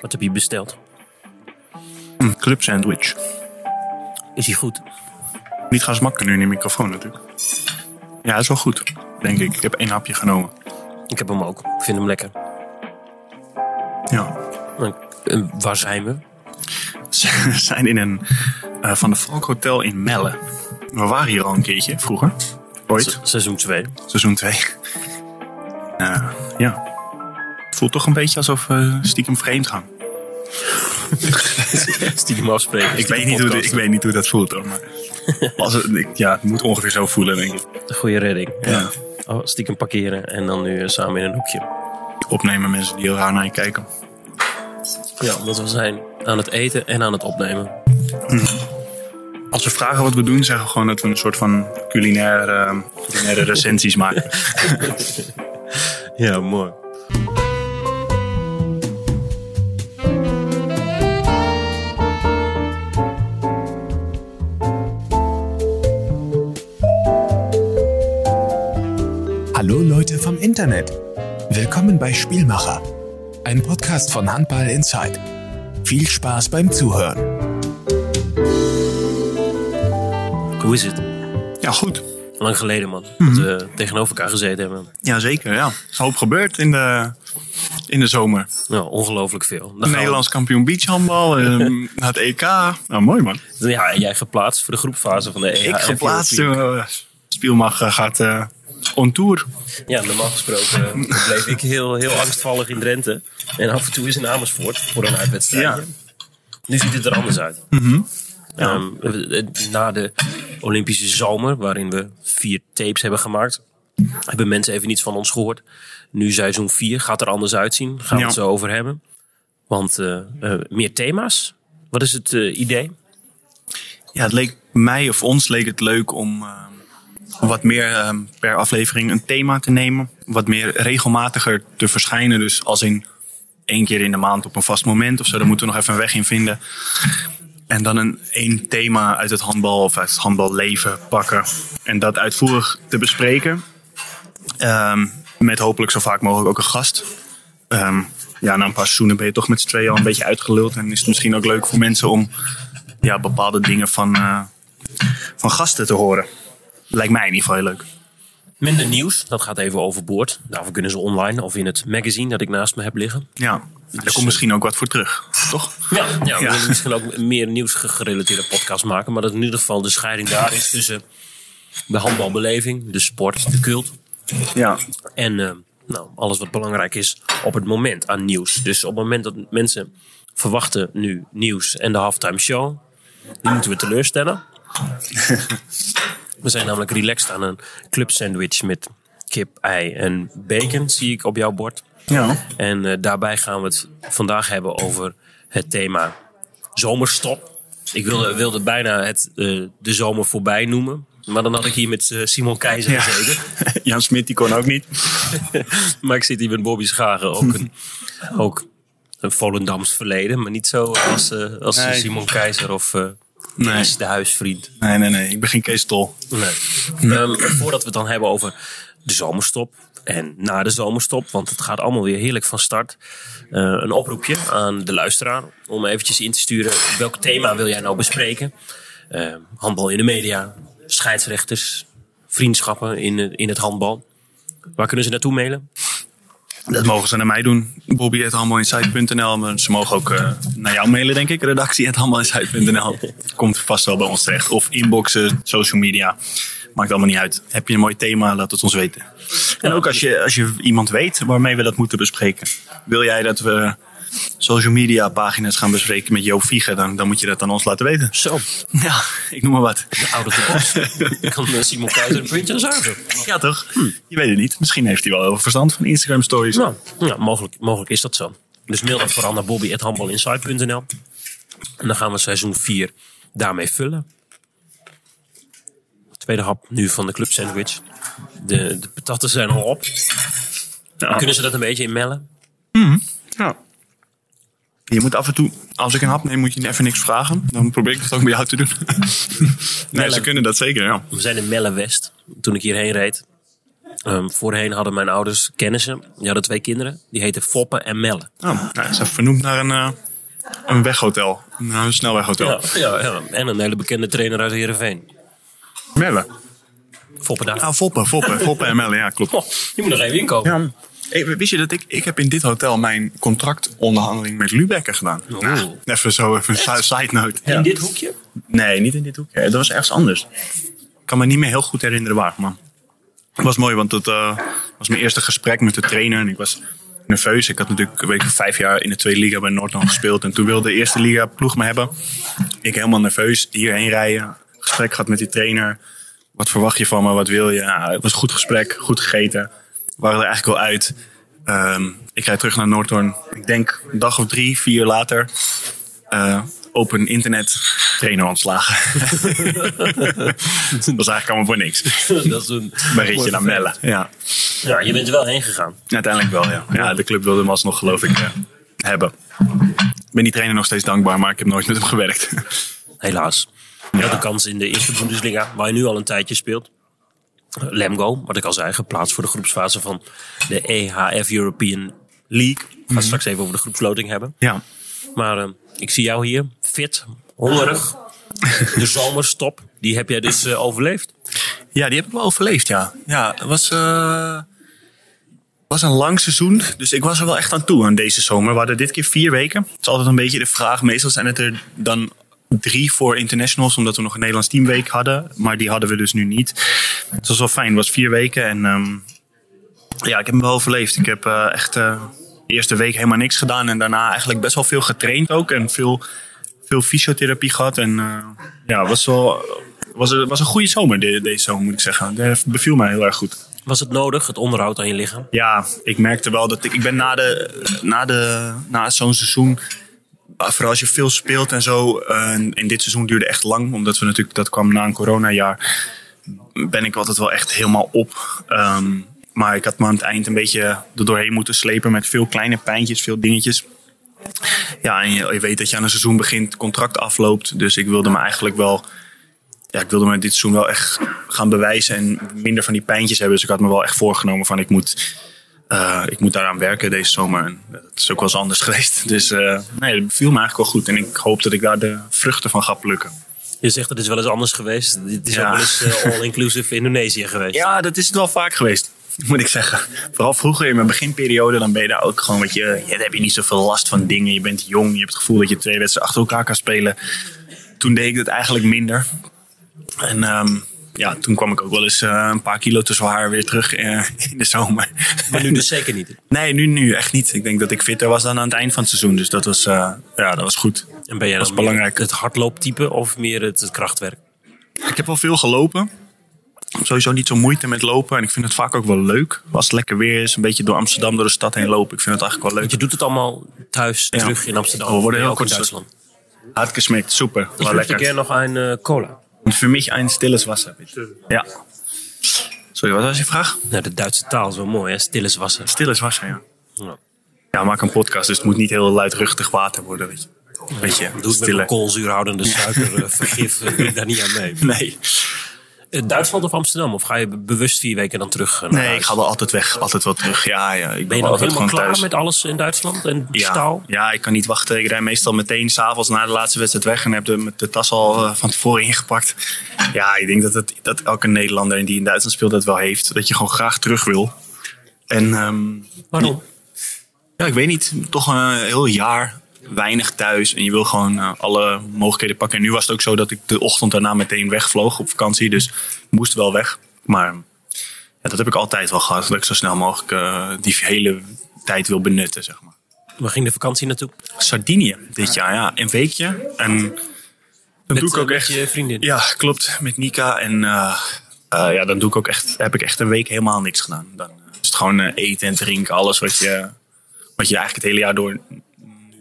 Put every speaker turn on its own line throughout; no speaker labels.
Wat heb je besteld?
Een club sandwich.
Is hij goed?
Niet gaan smakken nu in de microfoon natuurlijk. Ja, is wel goed, denk ik. Ik heb één hapje genomen.
Ik heb hem ook. Ik vind hem lekker.
Ja.
Maar, eh, waar zijn we?
We zijn in een eh, Van de Valk Hotel in Melle. We waren hier al een keertje vroeger. Ooit.
Se- seizoen 2.
Seizoen 2. ja. Het voelt toch een beetje alsof we stiekem vreemd gaan.
Stiekem afspreken.
Ik weet, niet hoe, ik weet niet hoe dat voelt hoor. Maar als het, ik, ja, het moet ongeveer zo voelen, denk ik.
Goeie redding.
Ja.
Oh, stiekem parkeren en dan nu eh, samen in een hoekje.
Opnemen mensen die heel raar naar je kijken.
Ja, want we zijn aan het eten en aan het opnemen.
Als ze vragen wat we doen, zeggen we gewoon dat we een soort van culinaire, culinaire recensies maken.
Ja, mooi.
Internet. Willkommen bei Spielmacher. Ein Podcast von Handball Inside. Viel Spaß beim Zuhören.
Hoe is het?
Ja, goed.
Lang geleden, man. Dat we tegenover elkaar gezeten hebben.
Jazeker, ja. Er is een hoop gebeurd in de, in de zomer.
Ja, ongelooflijk veel. Dan gaan we-
Nederlands kampioen beachhandbal, eh, naar het EK. Nou, mooi man.
Ja, jij geplaatst voor de groepfase van de E
Ik
EHF
geplaatst. Eh, gaat eh, on tour.
Ja, normaal gesproken eh, bleef ik heel, heel angstvallig in Drenthe. En af en toe is in Amersfoort voor een uitwedstrijdje.
Ja.
Nu ziet het er anders uit. Ehm, eh, na de Olympische zomer, waarin we vier tapes hebben gemaakt, hebben mensen even niets van ons gehoord. Nu seizoen 4 gaat er anders uitzien. Gaan we
Ja.
het zo over hebben. Want eh, eh, meer thema's. Wat is het idee?
Ja, het leek mij of ons leek het leuk om wat meer eh, per aflevering een thema te nemen. Wat meer regelmatiger te verschijnen. Dus als in één keer in de maand op een vast moment of zo. Daar moeten we nog even een weg in vinden. En dan een één thema uit het handbal of uit het handballeven pakken. En dat uitvoerig te bespreken. Ehm, met hopelijk zo vaak mogelijk ook een gast. Ehm, ja, na een paar seizoenen ben je toch met z'n tweeën al een beetje uitgeluld. En is het misschien ook leuk voor mensen om ja, bepaalde dingen van, eh, van gasten te horen. Lijkt mij in ieder geval heel leuk.
Minder nieuws, dat gaat even overboord. Daarvoor kunnen ze online of in het magazine dat ik naast me heb liggen.
Ja, daar komt misschien ook wat voor terug, toch?
Ja, ja, we
Ja.
willen misschien ook meer nieuwsgerelateerde podcast maken. Maar dat in ieder geval de scheiding daar is tussen de handbalbeleving, de sport, de cult.
Ja,
En eh, nou, alles wat belangrijk is op het moment aan nieuws. Dus op het moment dat mensen verwachten nu nieuws en de halftime show, die moeten we teleurstellen. we zijn namelijk relaxed aan een club sandwich met kip, ei en bacon, zie ik op jouw bord.
ja.
En eh, daarbij gaan we het vandaag hebben over het thema zomerstop. Ik wilde, wilde bijna het, eh, de zomer voorbij noemen. Maar dan had ik hier met eh, Simon Keizer
Ja.
gezeten.
Jan Smit die kon ook niet.
Maar ik zit hier met Bobby Schagen. Ook een, ook een Volendams verleden. Maar niet zo als, als
Nee.
Simon Keizer of
Nee.
Kees de huisvriend.
Nee, nee, nee. Ik ben geen Kees Tol.
Nee. Ehm, voordat we het dan hebben over de zomerstop en na de zomerstop, want het gaat allemaal weer heerlijk van start. eh, een oproepje aan de luisteraar om eventjes in te sturen welk thema wil jij nou bespreken. Eh, handbal in de media, scheidsrechters, vriendschappen in, in het handbal. Waar kunnen ze naartoe mailen?
Dat mogen ze naar mij doen. Bobby.handbalinsight.nl. Maar ze mogen ook eh, naar jou mailen, denk ik. Redactie.handbalinsight.nl. Komt vast wel bij ons terecht. Of inboxen, social media. Maakt allemaal niet uit. Heb je een mooi thema, laat het ons weten. En ook als je, als je iemand weet waarmee we dat moeten bespreken. Wil jij dat we social media pagina's gaan bespreken met Joop Vliegen, dan, dan moet je dat aan ons laten weten.
Zo,
Ja, ik noem maar wat.
the box. Ik kan Simon Keizer een puntje aan zuigen.
Ja, toch? Je weet het niet. Misschien heeft hij wel heel verstand van Instagram stories.
Nou, ja, mogelijk, mogelijk is dat zo. Dus mail dat vooral naar bobby.handbalinsight.nl. En dan gaan we seizoen 4 daarmee vullen. Tweede hap nu van de club sandwich. De, de patatten zijn al op.
Ja.
Kunnen ze dat een beetje inmellen?
Ja. Je moet af en toe, als ik een hap neem, moet je even niks vragen. Dan probeer ik dat ook bij jou te doen. nee, ze kunnen dat zeker, ja.
We zijn in Melle West. Toen ik hierheen reed, Ehm, voorheen hadden mijn ouders kennissen. Die hadden twee kinderen. Die heten Foppe en Melle.
Oh, nou, hij is vernoemd naar een, uh, een weghotel. Naar een snelweghotel.
Ja, ja, ja, en een hele bekende trainer uit Heerenveen.
Melle.
Foppe daar.
Ah, Foppe, Foppe, Foppe en Melle, ja, klopt.
Oh, je moet nog even inkomen.
Ja. Hey, wist je dat ik, ik heb in dit hotel mijn contractonderhandeling met Lubecker gedaan?
Oh.
Nou, even zo, even een side note.
In dit hoekje?
Nee, niet in dit hoekje. Dat was ergens anders. Ik kan me niet meer heel goed herinneren waar, maar het was mooi, want het uh, was mijn eerste gesprek met de trainer. En ik was nerveus. Ik had natuurlijk weet ik, vijf jaar in de tweede liga bij Noordland gespeeld. En toen wilde de eerste liga ploeg me hebben. Ik helemaal nerveus, hierheen rijden. Gesprek gehad met die trainer. Wat verwacht je van me? Wat wil je? Nou, het was een goed gesprek, goed gegeten. We waren er eigenlijk al uit. Um, ik rijd terug naar Noordhoorn. Ik denk een dag of drie, vier later. Uh, open internet trainer ontslagen. dat was eigenlijk allemaal voor niks.
dat is een
berichtje naar Melle. Ja.
ja, je bent er wel heen gegaan.
Uiteindelijk wel, ja. ja de club wilde hem alsnog, geloof ik, uh, hebben. Ik ben die trainer nog steeds dankbaar, maar ik heb nooit met hem gewerkt.
Helaas. Je had de kans in de eerste Bundesliga, waar je nu al een tijdje speelt. Lemgo, wat ik al zei, geplaatst voor de groepsfase van de EHF European League. Ik ga mm -hmm. straks even over de groepsloting hebben.
Ja.
Maar uh, ik zie jou hier, fit, hongerig. De zomerstop, die heb jij dus uh, overleefd.
Ja, die heb ik wel overleefd, ja. Ja, het was, uh, was een lang seizoen. Dus ik was er wel echt aan toe aan deze zomer. We hadden dit keer vier weken. Het is altijd een beetje de vraag. Meestal zijn het er dan drie voor internationals, omdat we nog een Nederlands teamweek hadden. Maar die hadden we dus nu niet. Het was wel fijn. Het was vier weken en um, ja, ik heb hem wel overleefd. Ik heb uh, echt uh, de eerste week helemaal niks gedaan en daarna eigenlijk best wel veel getraind ook en veel, veel fysiotherapie gehad. En uh, ja, was wel was, was een goede zomer de, deze zomer moet ik zeggen. Dat beviel mij heel erg goed.
Was het nodig, het onderhoud aan je lichaam?
Ja, ik merkte wel dat ik, ik ben na, de, na, de, na zo'n seizoen vooral als je veel speelt en zo. In dit seizoen duurde echt lang, omdat we natuurlijk, dat kwam na een coronajaar. Ben ik altijd wel echt helemaal op. Um, maar ik had me aan het eind een beetje er doorheen moeten slepen met veel kleine pijntjes, veel dingetjes. Ja, en je, je weet dat je aan een seizoen begint, contract afloopt. Dus ik wilde me eigenlijk wel. Ja, ik wilde me dit seizoen wel echt gaan bewijzen en minder van die pijntjes hebben. Dus ik had me wel echt voorgenomen van ik moet uh, ik moet daaraan werken deze zomer. En dat is ook wel eens anders geweest. Dus uh, nee, dat viel me eigenlijk wel goed. En ik hoop dat ik daar de vruchten van ga plukken.
Je zegt dat het is wel eens anders geweest. Het is ja. ook wel eens uh, all-inclusive Indonesië geweest.
Ja, dat is het wel vaak geweest. Moet ik zeggen. Vooral vroeger in mijn beginperiode, dan ben je daar ook gewoon, weet je, ja, dan heb je niet zoveel last van dingen. Je bent jong, je hebt het gevoel dat je twee wedstrijden achter elkaar kan spelen. Toen deed ik dat eigenlijk minder. En um, ja, toen kwam ik ook wel eens uh, een paar kilo te zwaar weer terug uh, in de zomer.
Maar nu dus zeker niet?
Nee, nu, nu echt niet. Ik denk dat ik fitter was dan aan het eind van het seizoen. Dus dat was, uh, ja, dat was goed.
En ben jij
dat
was
belangrijk.
het hardlooptype of meer het, het krachtwerk?
Ik heb wel veel gelopen. Sowieso niet zo moeite met lopen. En ik vind het vaak ook wel leuk. Als het lekker weer is, een beetje door Amsterdam, door de stad heen lopen. Ik vind het eigenlijk wel leuk.
Want je doet het allemaal thuis, ja. terug in Amsterdam.
We worden heel
ook in Duitsland.
Had gesmeekt, super.
Ik
Wel lekker.
Ik keer nog een uh, cola.
Und für mich ein stilles Wasser, bitte. Ja. Sorry, wat was je vraag?
Nou, de Duitse taal is wel mooi, hè? Stilles Wasser.
Stilles Wasser, ja. Ja, ja maak een podcast, dus het moet niet heel luidruchtig water worden, weet je. Weet je,
Doe het met koolzuurhoudende suiker, vergif, doe ik daar niet aan mee.
Nee.
Duitsland of Amsterdam? Of ga je bewust vier weken dan terug naar
Nee,
huis?
ik ga wel altijd weg. Altijd wel terug. Ja, ja. Ik
ben je dan helemaal klaar thuis. met alles in Duitsland en
ja,
staal?
Ja, ik kan niet wachten. Ik rijd meestal meteen s'avonds na de laatste wedstrijd weg. En heb de, de tas al uh, van tevoren ingepakt. Ja, ik denk dat, het, dat elke Nederlander die in Duitsland speelt dat wel heeft. Dat je gewoon graag terug wil. En, um,
Waarom?
Ja, ik weet niet. Toch een heel jaar weinig thuis. En je wil gewoon uh, alle mogelijkheden pakken. En nu was het ook zo dat ik de ochtend daarna meteen wegvloog op vakantie. Dus moest wel weg. Maar ja, dat heb ik altijd wel gehad. Dat ik zo snel mogelijk uh, die hele tijd wil benutten, zeg maar.
Waar ging de vakantie naartoe?
Sardinië dit jaar, ja. Een weekje. En dan
met,
doe ik ook
met
echt...
je vriendin?
Ja, klopt. Met Nika. En uh, ja, dan doe ik ook echt, heb ik echt een week helemaal niks gedaan. Dan is het gewoon eten en drinken. Alles wat je, wat je eigenlijk het hele jaar door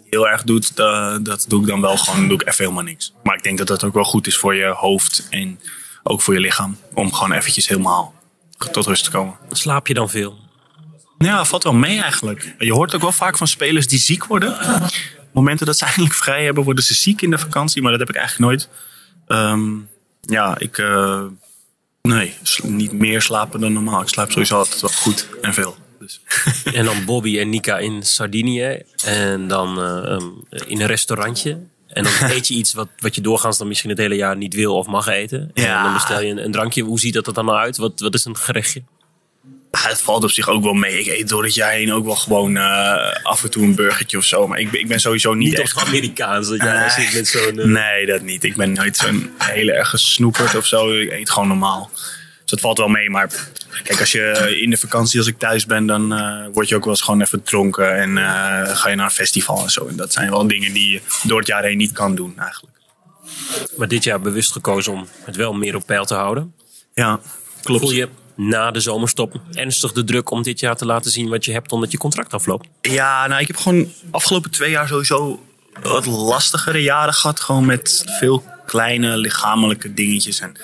heel erg doet, dat, dat doe ik dan wel gewoon, doe ik even helemaal niks. Maar ik denk dat dat ook wel goed is voor je hoofd en ook voor je lichaam. Om gewoon eventjes helemaal tot rust te komen.
Slaap je dan veel?
Ja, valt wel mee eigenlijk. Je hoort ook wel vaak van spelers die ziek worden. Momenten dat ze eigenlijk vrij hebben, worden ze ziek in de vakantie. Maar dat heb ik eigenlijk nooit. Um, ja, ik... Uh, Nee, niet meer slapen dan normaal. Ik slaap sowieso altijd wel goed en veel. Dus.
En dan Bobby en Nika in Sardinië. En dan eh, ehm, in een restaurantje. En dan eet je iets wat, wat je doorgaans dan misschien het hele jaar niet wil of mag eten. En
Ja.
dan bestel je een, een drankje. Hoe ziet dat er dan nou uit? Wat, wat is een gerechtje?
Ah, het valt op zich ook wel mee. Ik eet door het jaar heen ook wel gewoon eh, af en toe een burgertje of zo. Maar ik, ben- ik ben sowieso niet,
Niet
echt...
echt Amerikaans. Dat jij
Nee.
zit met zo'n... eh,
Nee, dat niet. Ik ben nooit zo'n heel erg gesnoeperd of zo. Ik eet gewoon normaal. Dus dat valt wel mee. Maar kijk, als je in de vakantie, als ik thuis ben, dan eh, word je ook wel eens gewoon even dronken. En eh, ga je naar een festival en zo. En dat zijn wel dingen die je door het jaar heen niet kan doen eigenlijk.
Maar dit jaar bewust gekozen om het wel meer op peil te houden.
Ja, klopt.
Voel je na de zomerstop ernstig de druk om dit jaar te laten zien wat je hebt omdat je contract afloopt?
Ja, nou, ik heb gewoon afgelopen twee jaar sowieso wat lastigere jaren gehad. Gewoon met veel kleine lichamelijke dingetjes. En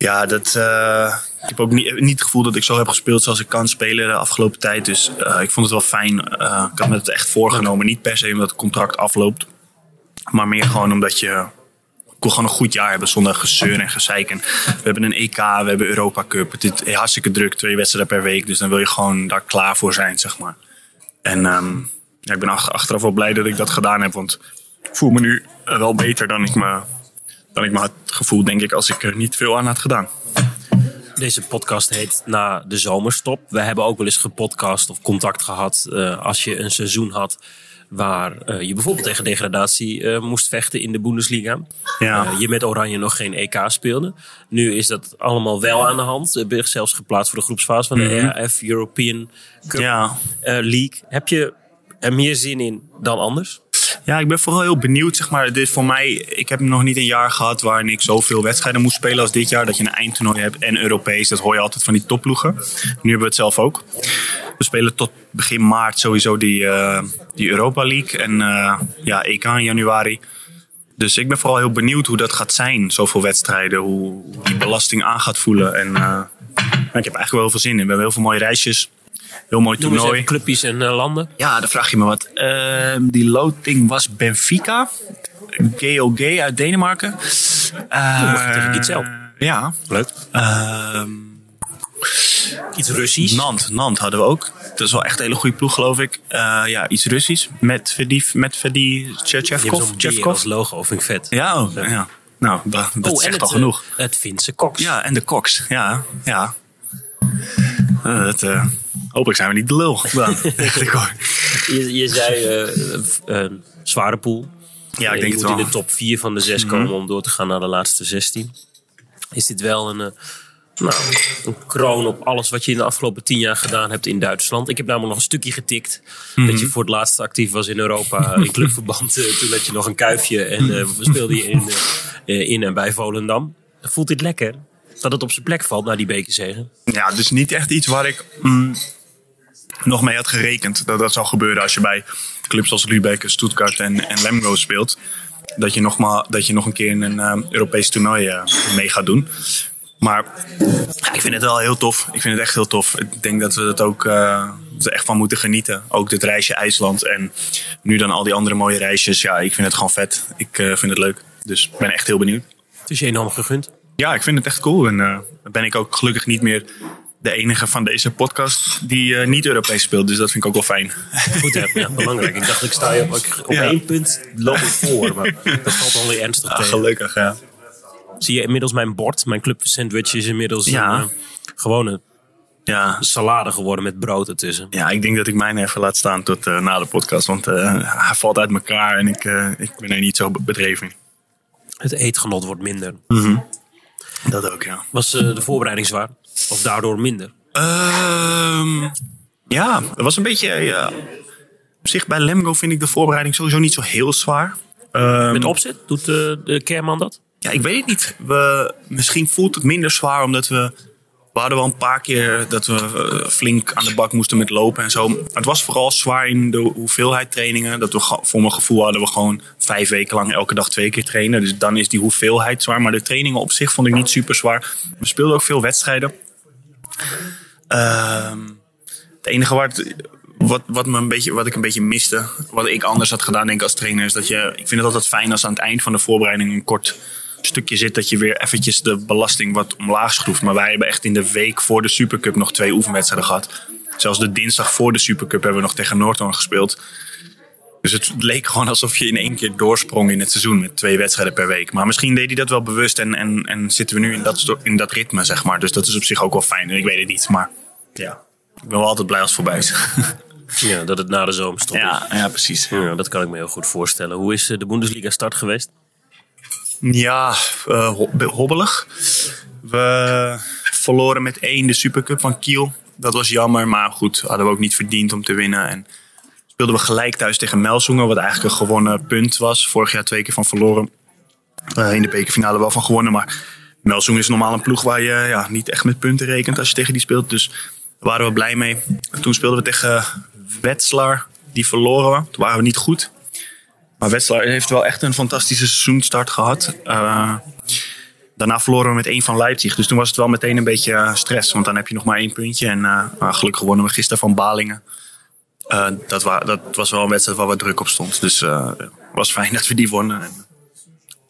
ja, dat, eh, ik heb ook niet, niet het gevoel dat ik zo heb gespeeld zoals ik kan spelen de afgelopen tijd. Dus eh, ik vond het wel fijn. Eh, ik had me het echt voorgenomen. Niet per se omdat het contract afloopt. Maar meer gewoon omdat je... Ik wil gewoon een goed jaar hebben zonder gezeur en gezeik. En we hebben een EK, we hebben Europa Cup. Het is hartstikke druk, twee wedstrijden per week. Dus dan wil je gewoon daar klaar voor zijn, zeg maar. En ehm, ja, ik ben ach- achteraf wel blij dat ik dat gedaan heb. Want ik voel me nu wel beter dan ik me, dan ik me had gevoeld, denk ik, als ik er niet veel aan had gedaan.
Deze podcast heet Na de Zomerstop. We hebben ook wel eens gepodcast of contact gehad eh, als je een seizoen had waar eh, je bijvoorbeeld tegen degradatie eh, moest vechten in de Bundesliga.
Ja.
Je met Oranje nog geen EK speelde. Nu is dat allemaal wel aan de hand. Je bent zelfs geplaatst voor de groepsfase van de RF European Cup
Ja.
League. Heb je er meer zin in dan anders?
Ja, ik ben vooral heel benieuwd. Zeg maar, dit voor mij, ik heb nog niet een jaar gehad waarin ik zoveel wedstrijden moest spelen als dit jaar. Dat je een eindtoernooi hebt en Europees. Dat hoor je altijd van die topploegen. Nu hebben we het zelf ook. We spelen tot begin maart sowieso die, eh, die Europa League. En eh, ja, EK in januari. Dus ik ben vooral heel benieuwd hoe dat gaat zijn. Zoveel wedstrijden. Hoe die belasting aan gaat voelen. En eh, ik heb eigenlijk wel heel veel zin in. We hebben heel veel mooie reisjes. Heel mooi
Noem
toernooi.
even clubjes en eh, landen.
Ja, dan vraag je me wat. Ehm, die loting was Benfica. GOG uit Denemarken.
mag tegen Gitzel.
Ja.
Leuk.
Ehm,
Iets Russisch.
Nant, Nant hadden we ook. Dat is wel echt een hele goede ploeg, geloof ik. Eh, ja, iets Russisch. Met Vedi, met
hebt
Tchevkov.
als logo, vind ik vet.
Ja, oh, ja. Nou, dat, dat
Oh, het,
al
eh,
genoeg.
Het Finse Cox.
Ja, en de Cox. Ja, ja. Eh, dat, eh, hopelijk zijn we niet de lul. Dan.
Je, je zei eh, eh, eh, zware pool.
ja, ik
je
denk het
moet
wel.
in de top 4 van de 6 komen om door te gaan naar de laatste 16. Is dit wel een, eh, nou, een kroon op alles wat je in de afgelopen 10 jaar gedaan hebt in Duitsland? Ik heb namelijk nog een stukje getikt. Dat je voor het laatst actief was in Europa in clubverband. Eh, toen had je nog een kuifje en eh, speelde je in, eh, in en bij Volendam. Voelt dit lekker? Dat het op zijn plek valt na die bekerzegen?
Ja, dus niet echt iets waar ik mm, nog mee had gerekend. Dat dat zou gebeuren als je bij clubs als Lübeck, Stuttgart en, en Lemgo speelt. Dat je nog, maar, dat je nog een keer in een eh, Europees toernooi eh, mee gaat doen. Maar ja, ik vind het wel heel tof. Ik vind het echt heel tof. Ik denk dat we ook eh, dat we echt van moeten genieten. Ook dit reisje IJsland en nu dan al die andere mooie reisjes. Ja, ik vind het gewoon vet. Ik eh, vind het leuk. Dus ik ben echt heel benieuwd.
Het is je enorm gegund.
Ja, ik vind het echt cool. En dan ben ik ook gelukkig niet meer de enige van deze podcast die eh, niet Europees speelt. Dus dat vind ik ook wel fijn.
Goed hè? Ja, belangrijk. Ik dacht, ik sta je op, op
Ja.
één punt loop ik voor. Maar dat valt dan weer ernstig
Ah,
tegen.
gelukkig, ja.
Zie je inmiddels mijn bord? Mijn club sandwich is inmiddels
Ja.
een eh, gewone
ja.
salade geworden met brood ertussen.
Ja, ik denk dat ik mijn even laat staan tot eh, na de podcast. Want hij valt uit elkaar en ik, ik ben er niet zo be- bedreven in.
Het eetgenot wordt minder.
Dat ook, ja.
Was de voorbereiding zwaar? Of daardoor minder?
Ehm, ja, het was een beetje... ja, op zich bij Lemgo vind ik de voorbereiding sowieso niet zo heel zwaar. Ehm,
Met opzet? Doet eh, de Kerman dat?
Ja, ik weet het niet. We, misschien voelt het minder zwaar omdat we... We hadden wel een paar keer dat we eh, flink aan de bak moesten met lopen en zo. Het was vooral zwaar in de hoeveelheid trainingen. Dat we voor mijn gevoel hadden we gewoon vijf weken lang elke dag twee keer trainen. Dus dan is die hoeveelheid zwaar. Maar de trainingen op zich vond ik niet super zwaar. We speelden ook veel wedstrijden. Ehm, het enige het- wat, wat, me een beetje, wat ik een beetje miste, wat ik anders had gedaan denk ik als trainer, is dat je, ik vind het altijd fijn als aan het eind van de voorbereiding een kort stukje zit dat je weer eventjes de belasting wat omlaag schroeft. Maar wij hebben echt in de week voor de Supercup nog twee oefenwedstrijden gehad. Zelfs de dinsdag voor de Supercup hebben we nog tegen Noordhoorn gespeeld. Dus het leek gewoon alsof je in één keer doorsprong in het seizoen met twee wedstrijden per week. Maar misschien deed hij dat wel bewust en, en, en zitten we nu in dat, in dat ritme, zeg maar. Dus dat is op zich ook wel fijn. Ik weet het niet, maar ja, ik ben wel altijd blij als het voorbij is.
Ja, dat het na de zomerstop is.
ja, ja, precies.
Ja, dat kan ik me heel goed voorstellen. Hoe is eh, de Bundesliga start geweest?
Ja, eh, ho- hobbelig. We verloren met één de Supercup van Kiel. Dat was jammer, maar goed, hadden we ook niet verdiend om te winnen. En speelden we gelijk thuis tegen Melsungen, wat eigenlijk een gewonnen punt was. Vorig jaar twee keer van verloren. Eh, in de bekerfinale wel van gewonnen, maar Melsungen is normaal een ploeg waar je ja, niet echt met punten rekent als je tegen die speelt. Dus daar waren we blij mee. Toen speelden we tegen Wetzlar, die verloren we. Toen waren we niet goed. Maar Wetzlar heeft wel echt een fantastische seizoenstart gehad. Eh, daarna verloren we met één van Leipzig. Dus toen was het wel meteen een beetje eh, stress. Want dan heb je nog maar één puntje. En gelukkig wonnen we gisteren van Balingen. Eh, dat, wa dat was wel een wedstrijd waar wat druk op stond. Dus eh, het was fijn dat we die wonnen. En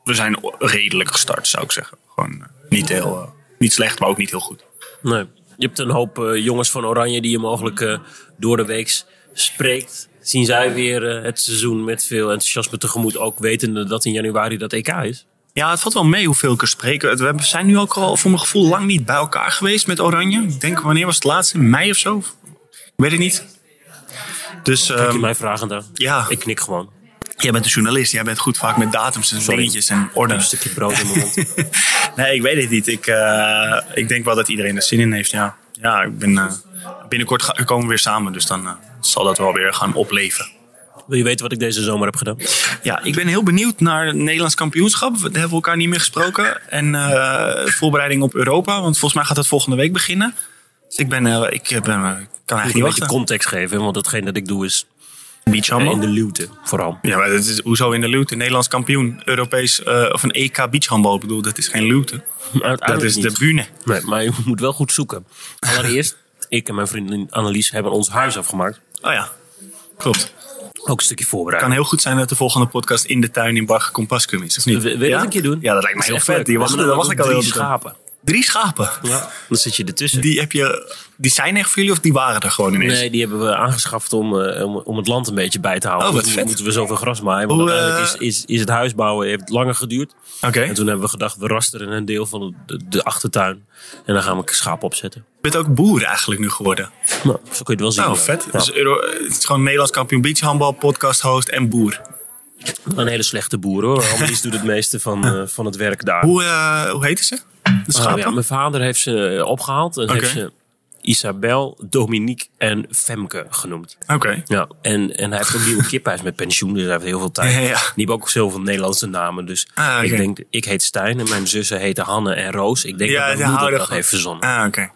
we zijn redelijk gestart, zou ik zeggen. Gewoon eh, niet, heel, eh, niet slecht, maar ook niet heel goed.
Nee. Je hebt een hoop eh, jongens van Oranje die je mogelijk eh, door de week spreekt. Zien zij weer eh, het seizoen met veel enthousiasme tegemoet. Ook wetende dat in januari dat EK is.
Ja, het valt wel mee hoeveel ik er spreek. We zijn nu ook al voor mijn gevoel lang niet bij elkaar geweest met Oranje. Ik denk, wanneer was het laatste? In mei of zo? Ik weet het niet. Dus
Kijk
ehm,
je mij vragen
ja,
Ik knik gewoon.
jij bent een journalist. Jij bent goed vaak met datums en
Sorry.
dingetjes en orde.
Een stukje brood in mijn mond.
Nee, ik weet het niet. Ik, eh, ik denk wel dat iedereen er zin in heeft. Ja, ja ik ben, eh, binnenkort ga- komen we weer samen. Dus dan eh, zal dat wel weer gaan opleven.
Wil je weten wat ik deze zomer heb gedaan?
Ja, ik ben heel benieuwd naar het Nederlands kampioenschap. We hebben elkaar niet meer gesproken. En voorbereiding op Europa. Want volgens mij gaat dat volgende week beginnen. Dus ik ben, eh, ik ben, eh, kan eigenlijk niet
een beetje
wachten.
context geven, want hetgeen dat ik doe is
Beach
eh,
handbal.
in de luwte vooral.
Ja, maar dat is, hoezo in de luwte? Nederlands kampioen. Europees, eh, of een EK beachhandbal. Ik bedoel, dat is geen luwte. Dat is de bühne.
Nee, maar je moet wel goed zoeken. Allereerst, ik en mijn vriendin Annelies hebben ons huis afgemaakt.
Oh ja, klopt.
Ook een stukje
Het
voorbereiding.
kan heel goed zijn dat de volgende podcast in de tuin in Barge Compascum is, of niet?
Wil je
ja?
dat een keer doen?
Ja, dat lijkt me heel vet. Die wacht, daar wacht ik al heel
schapen.
Drie schapen?
Ja, dan zit je ertussen.
Die, heb je, die zijn echt voor jullie of die waren er gewoon ineens?
Nee, die hebben we aangeschaft om, eh, om, om het land een beetje bij te houden.
Oh, wat vet.
moeten we zoveel gras maaien. Want
Hoe,
uiteindelijk
eh,
is, is, is het huisbouwen heeft langer geduurd.
Oké.
En toen hebben we gedacht, we rasteren een deel van de, de achtertuin. En dan gaan we schaap opzetten.
Je bent ook boer eigenlijk nu geworden.
Nou, zo kun je het wel zien.
Nou, vet.
Ja.
Dus het is gewoon Nederlands kampioen beachhandbal, podcast host en boer.
Een hele slechte boer hoor. Annelies doet het meeste van, eh, van het werk daar.
Hoe, eh, hoe heette ze? De
ja, mijn vader heeft ze eh, opgehaald. En heeft ze Isabel, Dominique en Femke genoemd.
Oké.
Ja, en, en hij heeft ook nieuwe kip. Hij is met pensioen, dus hij heeft heel veel tijd.
Ja, ja, ja.
Die hebben ook zoveel Nederlandse namen. Dus
Ah,
ik denk, ik heet Stijn en mijn zussen heten Hanne en Roos. Ik denk dat mijn moeder
houden
dat heeft verzonnen.
Ah, oké.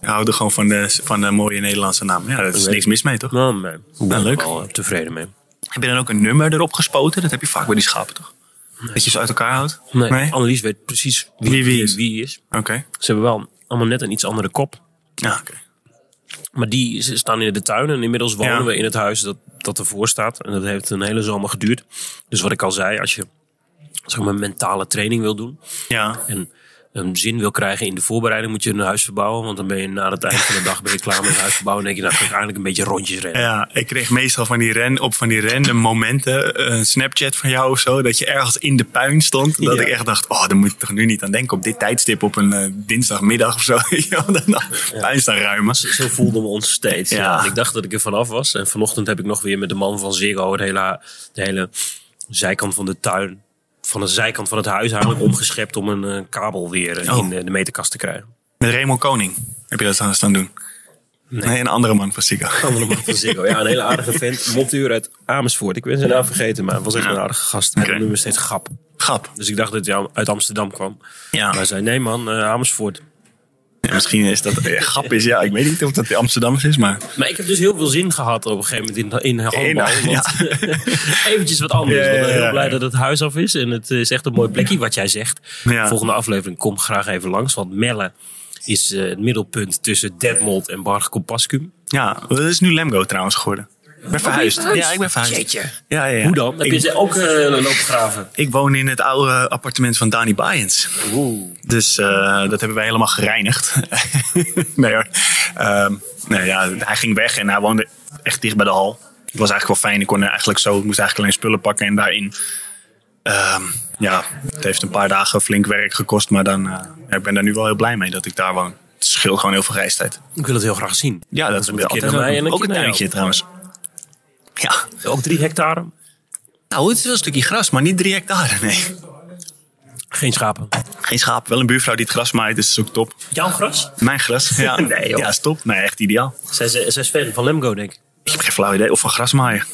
Er gewoon van de, van de mooie Nederlandse naam. Ja, daar is niks mis mee, toch?
Nou, nee, ik ben
Ah, leuk.
wel eh, tevreden mee.
Heb je dan ook een nummer erop gespoten? Dat heb je vaak bij die schapen, toch? Dat je ze uit elkaar houdt?
Nee, Annelies weet precies wie
Wie wie is.
wie is.
Oké.
Ze hebben wel allemaal net een iets andere kop.
Ja, oké.
Maar die staan in de tuin en inmiddels wonen
Ja.
we in het huis dat, dat ervoor staat. En dat heeft een hele zomer geduurd. Dus wat ik al zei, als je zeg maar, mentale training wil doen
Ja.
en een zin wil krijgen in de voorbereiding, moet je een huis verbouwen. Want dan ben je na het eind van de dag ben je klaar met het huis verbouwen. En denk je, nou, ga ik eigenlijk een beetje rondjes rennen.
Ja, ik kreeg meestal van die ren, op van die random momenten een Snapchat van jou of zo. Dat je ergens in de puin stond. Dat
Ja.
ik echt dacht, oh, daar moet ik toch nu niet aan denken. Op dit tijdstip op een eh, dinsdagmiddag of zo. Ja, dan puin staan ruimen.
Zo voelden we ons steeds. Ja.
Ja.
Ik dacht dat ik er vanaf was. En vanochtend heb ik nog weer met de man van Ziggo het hele, de hele zijkant van de tuin, van de zijkant van het huis eigenlijk omgeschept om een eh, kabel weer eh,
Oh.
in de, de meterkast te krijgen.
Met Raymond Koning heb je dat aan staan doen. Nee, een andere man van Sigo.
Andere man van Ziggo. Ja, een hele aardige vent. Monteur uit Amersfoort. Ik ben zijn naam vergeten, maar was echt een aardige gast. Hij
Oké.
noemde me steeds Gap.
Grap.
Dus ik dacht dat hij uit Amsterdam kwam.
Ja.
Maar hij zei, nee man, eh, Amersfoort.
Ja, misschien is dat eh, grap is. Ja, ik weet niet of dat de Amsterdammers is, maar.
Maar ik heb dus heel veel zin gehad op een gegeven moment in, in handbal.
In-
want eventjes wat anders. Ik ben heel
ja.
blij dat het huis af is. En het is echt een mooi plekje wat jij zegt. Volgende aflevering kom graag even langs. Want Melle is eh, het middelpunt tussen Detmold en Barg Compascum.
Ja, dat is nu Lemgo trouwens geworden. Ik ben verhuisd. Ja, ik ben verhuisd.
Jeetje.
Ja, ja, ja.
Hoe dan? Heb
Ik,
je ze ook uh, lopen graven?
ik woon in het oude appartement van Dani Bayens.
Oeh.
Dus eh, dat hebben wij helemaal gereinigd. nee hoor. Ehm, nee, ja, hij ging weg en hij woonde echt dicht bij de hal. Het was eigenlijk wel fijn. Ik kon er eigenlijk zo, ik moest eigenlijk alleen spullen pakken en daarin. ehm, ja, het heeft een paar dagen flink werk gekost, maar dan, eh, ja, ik ben daar nu wel heel blij mee dat ik daar woon. Het scheelt gewoon heel veel reistijd.
Ik wil het heel graag zien.
Ja, dat is
een keer
ook een tuintje
jou.
trouwens. Ja,
Ook drie hectare?
nou het is wel een stukje gras, maar niet drie hectare, nee.
Geen schapen.
Geen schaap, wel een buurvrouw die het gras maait, dus dat is ook top.
Jouw gras?
Mijn gras, ja.
Nee, joh.
Ja, is top. Nee, echt ideaal.
Zij zij- zij is fan van Lemgo, denk ik.
Ik heb geen flauw idee. Of van grasmaaien.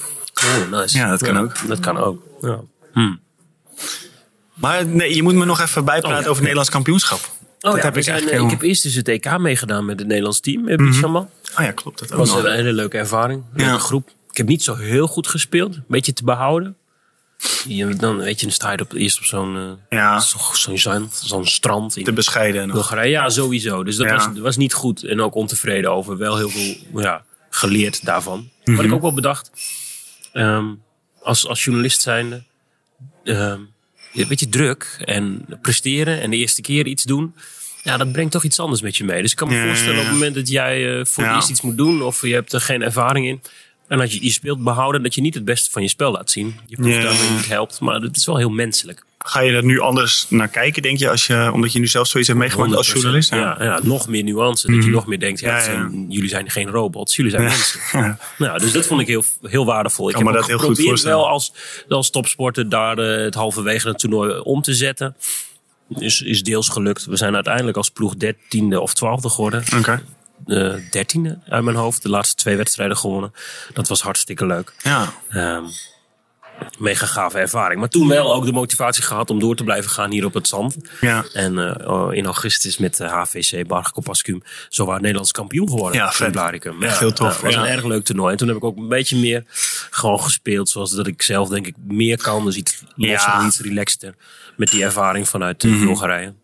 Oh, nice.
Ja, dat kan ook.
Dat kan ook. Ja.
Maar nee, je moet me nog even bijpraten
Oh, ja.
over het Nederlands kampioenschap.
Oh
dat heb ik
zijn,
echt
eh, ik heb eerst dus het EK meegedaan met het Nederlands team. Heb je mm
Oh ja, klopt. Dat ook
was
nog.
een hele leuke ervaring. Leuke groep. Ik heb niet zo heel goed gespeeld. Een beetje te behouden. Je, dan, weet je, dan sta je op, eerst op zo'n eh,
Ja.
zo- zo'n strand in
Te bescheiden nog.
Bulgarije. Ja, sowieso. Dus dat
Ja.
was, was niet goed. En ook ontevreden over. Wel heel veel ja, geleerd daarvan. Wat
Mhm.
ik ook wel bedacht. ehm, als, als journalist zijnde. ehm je- weet je, druk en presteren en de eerste keer iets doen. Ja, dat brengt toch iets anders met je mee. Dus ik kan me
Ja,
voorstellen op het moment dat jij eh, voor
Ja.
eerst iets moet doen. Of je hebt er geen ervaring in. En dat je, je speelt behouden dat je niet het beste van je spel laat zien. Je ploeg
Ja.
daarmee niet helpt. Maar het is wel heel menselijk.
Ga je er nu anders naar kijken, denk je, als je omdat je nu zelf zoiets hebt meegemaakt als
100%.
journalist?
Ja, ja, nog meer nuance. Dat je nog meer denkt, ja, zijn- jullie zijn geen robots, jullie zijn mensen.
Ja.
Nou, dus dat vond ik heel, heel waardevol. Ik heb
dat heel
geprobeerd wel als, als topsporter daar eh, het halverwege het toernooi om te zetten. Is, is deels gelukt. We zijn uiteindelijk als ploeg dertiende of twaalfde geworden.
Oké.
Eh, dertiende uit mijn hoofd. De laatste twee wedstrijden gewonnen. Dat was hartstikke leuk.
Ja.
Ehm, mega gave ervaring. Maar toen wel ook de motivatie gehad om door te blijven gaan hier op het zand.
Ja.
En eh, oh, in augustus met de HVC Bargekopascum zo waar Nederlands kampioen geworden.
Ja, vet.
Blaricum.
Echt heel tof,
Het was
ja.
een erg leuk toernooi. En toen heb ik ook een beetje meer gewoon gespeeld zoals dat ik zelf denk ik meer kan. Dus iets losser,
Ja.
Iets relaxter. Met die ervaring vanuit Bulgarije.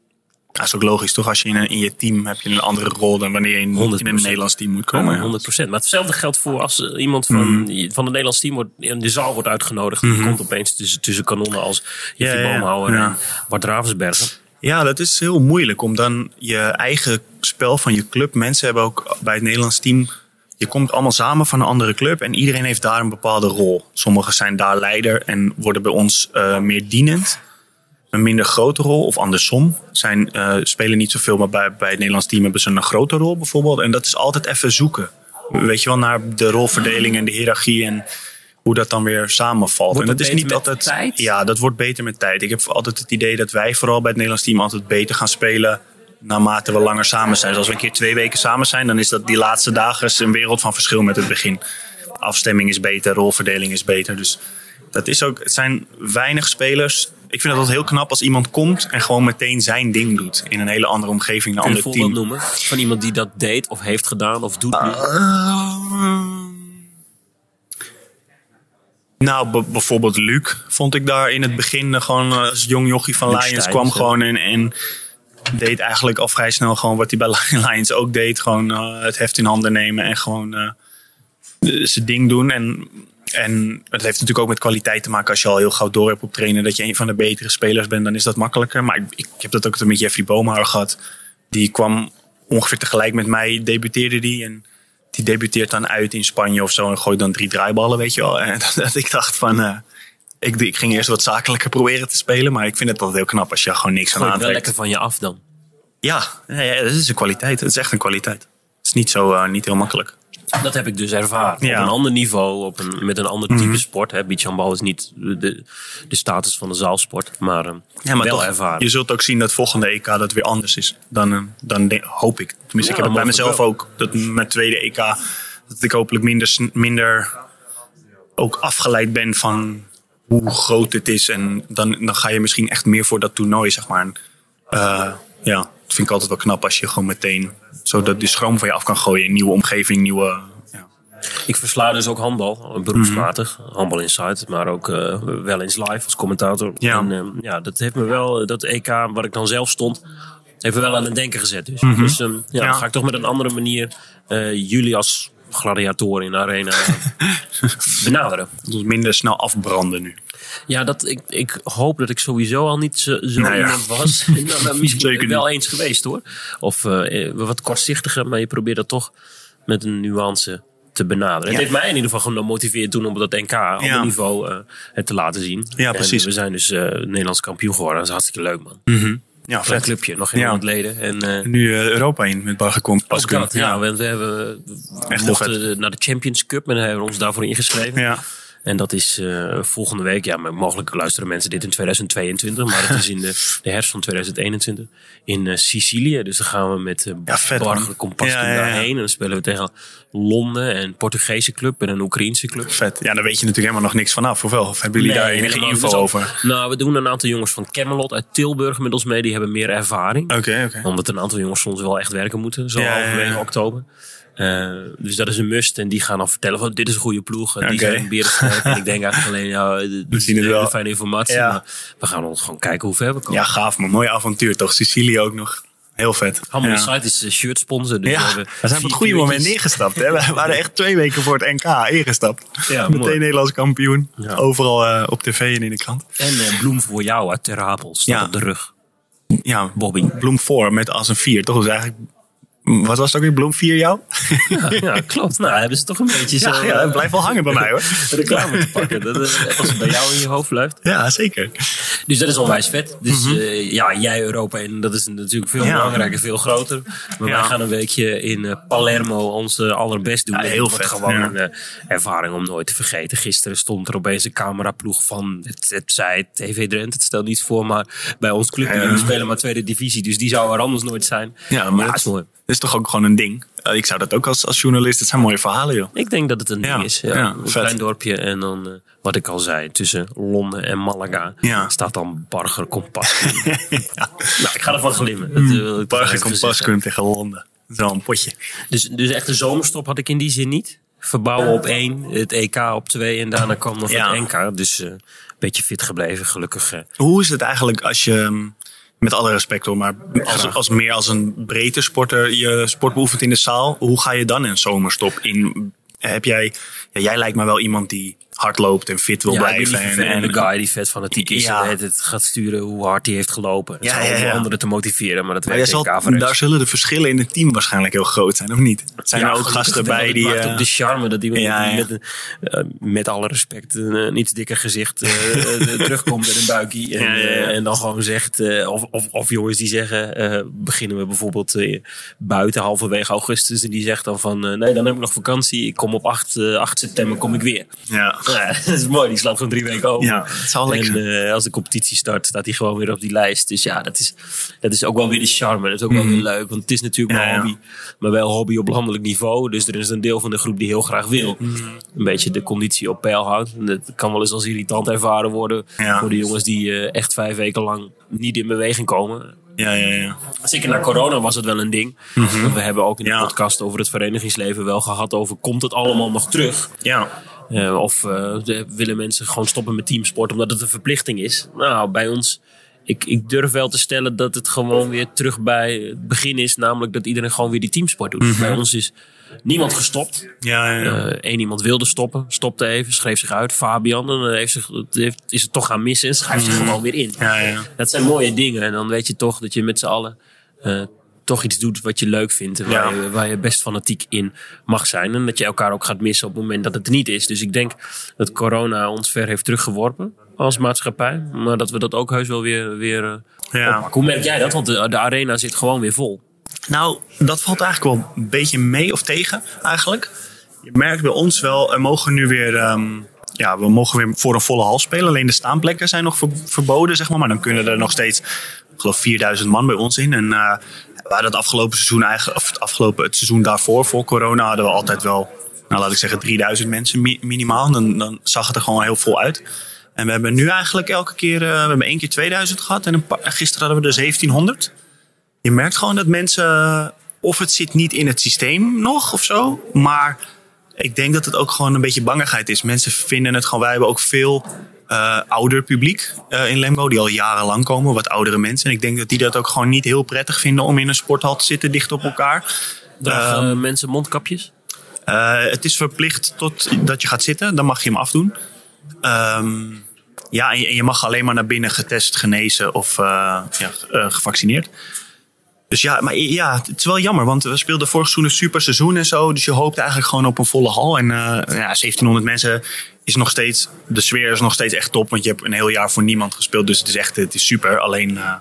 Dat is ook logisch, toch? Als je in, een- in je team heb je een andere rol dan wanneer je in,
100%.
in een Nederlands team moet komen. ja.
100% Maar hetzelfde geldt voor als eh, iemand van,
Mhm.
van het Nederlands team wordt, in de zaal wordt uitgenodigd. Die komt opeens tussen, tussen kanonnen als Jeffrey
Ja, ja.
Boomhouwer en Bart Ravensbergen.
Ja, dat is heel moeilijk om dan je eigen spel van je club. Mensen hebben ook bij het Nederlands team. Je komt allemaal samen van een andere club en iedereen heeft daar een bepaalde rol. Sommigen zijn daar leider en worden bij ons eh, meer dienend. Een minder grote rol, of andersom. Zijn, eh, spelen niet zoveel, maar bij, bij het Nederlands team hebben ze een grote rol bijvoorbeeld. En dat is altijd even zoeken. Weet je wel, naar de rolverdeling en de hiërarchie en hoe dat dan weer samenvalt.
Wordt
en
dat
is niet
met
altijd.
tijd?
Ja, dat wordt beter met tijd. Ik heb altijd het idee dat wij vooral bij het Nederlands team altijd beter gaan spelen. Naarmate we langer samen zijn. Dus als we een keer twee weken samen zijn, dan is dat die laatste dagen een wereld van verschil met het begin. Afstemming is beter, rolverdeling is beter. Dus dat is ook, het zijn weinig spelers. Ik vind altijd heel knap als iemand komt en gewoon meteen zijn ding doet. In een hele andere omgeving, een
Kun je een
ander team.
noemen van iemand die dat deed of heeft gedaan of doet nu?
Nou, b- bijvoorbeeld Luc vond ik daar in het begin eh, gewoon eh, als jong jochie van
Luc
Lions kwam
ja.
gewoon en, en deed eigenlijk al vrij snel gewoon wat hij bij Lions ook deed. Gewoon eh, het heft in handen nemen en gewoon zijn ding doen. En, en het heeft natuurlijk ook met kwaliteit te maken. Als je al heel gauw door hebt op trainen dat je een van de betere spelers bent, dan is dat makkelijker. Maar ik, ik heb dat ook met Jeffrey Boomhouwer gehad. Die kwam ongeveer tegelijk met mij, debuteerde die. En die debuteert dan uit in Spanje of zo en gooit dan drie draaiballen, weet je wel. En dat, dat ik dacht van, eh, ik, ik ging eerst wat zakelijker proberen te spelen. Maar ik vind het altijd heel knap als je gewoon niks aan
het wel
aantrekt.
lekker van je af dan.
Ja, ja, ja, dat is een kwaliteit. Dat is echt een kwaliteit. Het is niet zo eh, niet heel makkelijk.
Dat heb ik dus ervaren.
Ja. Mhm.
Op een ander niveau, op een, met een ander type sport. Hè. Beachhandbal is niet de, de status van de zaalsport, maar, eh,
Ja, maar
wel
toch,
ervaren.
je zult ook zien dat volgende EK dat weer anders is. Dan, eh, dan hoop ik. Tenminste,
Ja,
ik heb het bij mezelf ook. Dat mijn tweede EK, dat ik hopelijk minder, minder ook afgeleid ben van hoe groot het is. En dan, dan ga je misschien echt meer voor dat toernooi, zeg maar. Eh, ja, vind ik altijd wel knap als je gewoon meteen zo dat de schroom van je af kan gooien. Nieuwe omgeving, nieuwe... Ja.
Ik versla dus ook handbal, beroepsmatig.
Mhm.
Handbal Inside, maar ook eh, wel eens live als commentator.
Ja.
En eh, ja, dat heeft me wel, dat EK waar ik dan zelf stond, heeft me wel aan het denken gezet. Dus,
Mhm.
dus ehm, ja, ga ik toch met een andere manier eh, jullie als gladiatoren in de arena benaderen.
Dat minder snel afbranden nu.
Ja, dat, ik, ik hoop dat ik sowieso al niet zo, zo
Nou ja.
iemand was. nou, nou, misschien
Zeker
wel eens geweest hoor. Of eh, wat kortzichtiger, maar je probeert dat toch met een nuance te benaderen. Het
Ja.
heeft mij in ieder geval gemotiveerd toen om op dat NK op
Ja.
niveau eh, het te laten zien.
Ja,
En
precies.
we zijn dus eh, Nederlands kampioen geworden. Dat is hartstikke leuk man.
Ja,
Een clubje, nog geen
Ja.
leden. En,
Nu Europa in met Bargekom.
ook dat, ja. want we, hebben, we
heel
mochten naar de Champions Cup en hebben we ons daarvoor ingeschreven.
Ja.
En dat is eh, volgende week. Ja, maar mogelijk luisteren mensen dit in 2022. Maar het is in de, de herfst van 2021 in eh, Sicilië. Dus dan gaan we met uh,
Ja.
Barger
Ja, ja,
daarheen. En dan spelen we tegen Londen en een Portugese club en een Oekraïense club.
Vet. Ja, daar weet je natuurlijk helemaal nog niks vanaf. Of wel? Of hebben jullie daar enige info.
Dus
over?
Nou, we doen een aantal jongens van Camelot uit Tilburg met ons mee. Die hebben meer ervaring.
Oké, oké.
Omdat een aantal jongens soms wel echt werken moeten. Zo halverwege
ja.
oktober. Eh, dus dat is een must. En die gaan dan vertellen van dit is een goede ploeg. En die zijn berensterk. en ik denk eigenlijk alleen, ja, we
zien het wel.
fijne informatie.
Ja.
Maar we gaan ons gewoon kijken hoe ver we komen.
Ja, gaaf man. Mooi avontuur toch? Sicilië ook nog. Heel vet.
Hammer
ja.
Site is shirt sponsor. Dus
Ja,
we,
zijn op
vier
het goede moment ingestapt. Hè? We waren echt twee weken voor het NK ingestapt.
Ja,
Meteen
mooi.
Nederlands kampioen.
Ja.
Overal eh, op tv en in de krant.
En eh, bloem voor jou uit Ter Apel staat
Ja.
op de rug.
Ja,
Bobby.
Bloem 4 met als een 4. Toch? Dus eigenlijk, wat was het ook weer? Bloem 4 jou?
Ja, ja, klopt. Nou, hebben ze toch een beetje zo
Ja, ja,
eh,
het blijft wel hangen bij mij hoor.
reclame te pakken. Dat, eh, als het bij jou in je hoofd blijft.
Ja, zeker.
Dus dat is onwijs vet. Dus eh, ja, jij Europa in, dat is natuurlijk veel
Mhm.
Belangrijker, veel groter. Maar wij gaan een weekje in eh, Palermo ons eh, allerbest doen. En
heel vet,
gewoon een ervaring om nooit te vergeten. Gisteren stond er opeens een cameraploeg van, het, het zei TV Drenthe, het stelt niets voor, maar bij ons clubje,
Ja.
we spelen maar tweede divisie, dus die zou er anders nooit zijn.
Ja, maar
dat is mooi.
Is toch ook gewoon een ding. Eh, ik zou dat ook als, als journalist, het zijn mooie verhalen joh.
Ik denk dat het een
Ja,
ding is. Ja.
ja,
een
vet.
klein dorpje en dan, eh, wat ik al zei, tussen Londen en Malaga
Ja.
staat dan Barger Kompas. nou, ik ga ervan glimmen. Dat, eh, wil ik toch
Barge
even
Kompas tegen Londen. Een potje.
Dus, dus echt een zomerstop had ik in die zin niet. Verbouwen op één, het EK op twee en daarna kwam nog
Ja.
het NK. Dus een beetje fit gebleven, gelukkig.
Hoe is het eigenlijk als je, mm, met alle respect hoor, maar als, als meer als een breedte sporter je sport beoefent in de zaal, hoe ga je dan een zomerstop in? Heb jij, ja, jij lijkt me wel iemand die hard loopt en fit wil
ja,
blijven. en, en,
guy die vet fanatiek is.
Ja.
En het gaat sturen hoe hard hij heeft gelopen. Het
Ja,
is
ja,
om
ja.
anderen te motiveren, maar dat
maar
werkt
zal, daar zullen de verschillen in het team waarschijnlijk heel groot zijn, of niet? Zijn er ook gasten bij
Het
die...
maakt
eh,
de charme dat iemand
Ja, ja.
met, eh, met alle respect een, een iets dikker gezicht eh, eh, terugkomt met een buikie. En,
Ja, ja, ja.
eh, en dan gewoon zegt, eh, of, of, of jongens die zeggen, eh, beginnen we bijvoorbeeld eh, buiten halverwege augustus. En die zegt dan van, eh, nee dan heb ik nog vakantie. Ik kom op 8, eh, 8 september kom ik weer.
ja.
Ja, dat is mooi, die slaat gewoon drie weken over.
Ja, het zal lekker
En eh, als de competitie start, staat hij gewoon weer op die lijst. Dus ja, dat is, dat is ook wel weer de charme. Dat is ook wel weer leuk, want het is natuurlijk
Mhm.
Mijn
ja.
hobby. Maar wel hobby op landelijk niveau. Dus er is een deel van de groep die heel graag wil.
Mhm.
Een beetje de conditie op peil houdt. En dat kan wel eens als irritant ervaren worden. Voor de jongens die eh, echt vijf weken lang niet in beweging komen.
Ja, ja, ja.
Zeker na corona was het wel een ding. Want We hebben ook in de
Mhm. Ja.
podcast over het verenigingsleven wel gehad over... komt het allemaal nog terug?
Ja,
Eh, of eh, de- willen mensen gewoon stoppen met teamsport omdat het een verplichting is? Nou, bij ons, ik, ik durf wel te stellen dat het gewoon weer terug bij het begin is. Namelijk dat iedereen gewoon weer die teamsport doet. Bij ons is niemand gestopt.
ja, ja. ja.
Eén iemand wilde stoppen, stopte even, schreef zich uit. Fabian, en dan heeft zich, heeft, is het toch gaan missen en schrijft zich gewoon weer in.
ja, ja.
Dat zijn mooie dingen. En dan weet je toch dat je met z'n allen eh, toch iets doet wat je leuk vindt. en Waar, je, waar je best fanatiek in mag zijn. En dat je elkaar ook gaat missen op het moment dat het niet is. Dus ik denk dat corona ons ver heeft teruggeworpen als maatschappij. Maar dat we dat ook heus wel weer, weer eh,
Ja.
Hoe merk jij dat? Want de, de arena zit gewoon weer vol.
Nou, dat valt eigenlijk wel een beetje mee of tegen, eigenlijk. Je merkt bij ons wel, er mogen nu weer... ehm, ja, we mogen weer voor een volle hal spelen. Alleen de staanplekken zijn nog ver- verboden, zeg maar. Maar dan kunnen er nog steeds, ik geloof, 4000 man bij ons in. En eh, we het afgelopen seizoen eigenlijk... Of het afgelopen seizoen daarvoor, voor corona, hadden we altijd wel... Nou, laat ik zeggen 3000 mensen mi- minimaal. Dan, dan zag het er gewoon heel vol uit. En we hebben nu eigenlijk elke keer... eh, we hebben één keer 2000 gehad. En gisteren hadden we er 1700 je merkt gewoon dat mensen, of het zit niet in het systeem nog of zo, maar ik denk dat het ook gewoon een beetje bangigheid is. Mensen vinden het gewoon, wij hebben ook veel eh, ouder publiek eh, in Lemgo, die al jarenlang komen, wat oudere mensen. En ik denk dat die dat ook gewoon niet heel prettig vinden om in een sporthal te zitten dicht op elkaar.
Dragen
Ehm,
eh, mensen mondkapjes?
Eh, het is verplicht tot dat je gaat zitten. Dan mag je hem afdoen. Ehm, ja, en je, en je mag alleen maar naar binnen getest, genezen of ja, gevaccineerd. Dus ja, maar ja, het is wel jammer, want we speelden vorig seizoen een super seizoen en zo. Dus je hoopt eigenlijk gewoon op een volle hal. En eh, ja, 1700 mensen is nog steeds, de sfeer is nog steeds echt top. Want je hebt een heel jaar voor niemand gespeeld. Dus het is echt, het is super. Alleen, eh,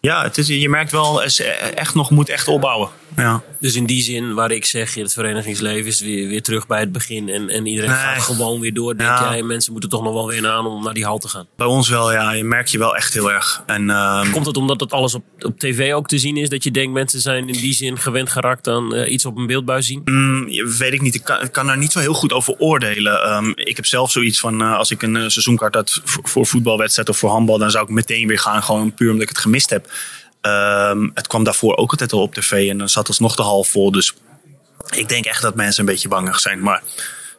ja, het is, je merkt wel, is echt nog, moet echt opbouwen. Ja.
Dus in die zin, waar ik zeg, het verenigingsleven is weer, weer terug bij het begin. En, en iedereen
Nee.
gaat gewoon weer door. Denk
Ja.
jij, mensen moeten toch nog wel weer aan om naar die hal te gaan.
Bij ons wel, ja, je merk je wel echt heel erg. En, ehm,
Komt het omdat het alles op, op tv ook te zien is? Dat je denkt, mensen zijn in die zin gewend geraakt aan eh, iets op een beeldbuis zien?
Mm, weet ik niet. Ik kan, ik kan daar niet zo heel goed over oordelen. Ehm, ik heb zelf zoiets van, eh, als ik een eh, seizoenkaart had voor, voor voetbalwedstrijd of voor handbal, dan zou ik meteen weer gaan, gewoon puur omdat ik het gemist heb. Ehm, het kwam daarvoor ook altijd al op tv en dan zat alsnog de hal vol. Dus ik denk echt dat mensen een beetje bangig zijn. Maar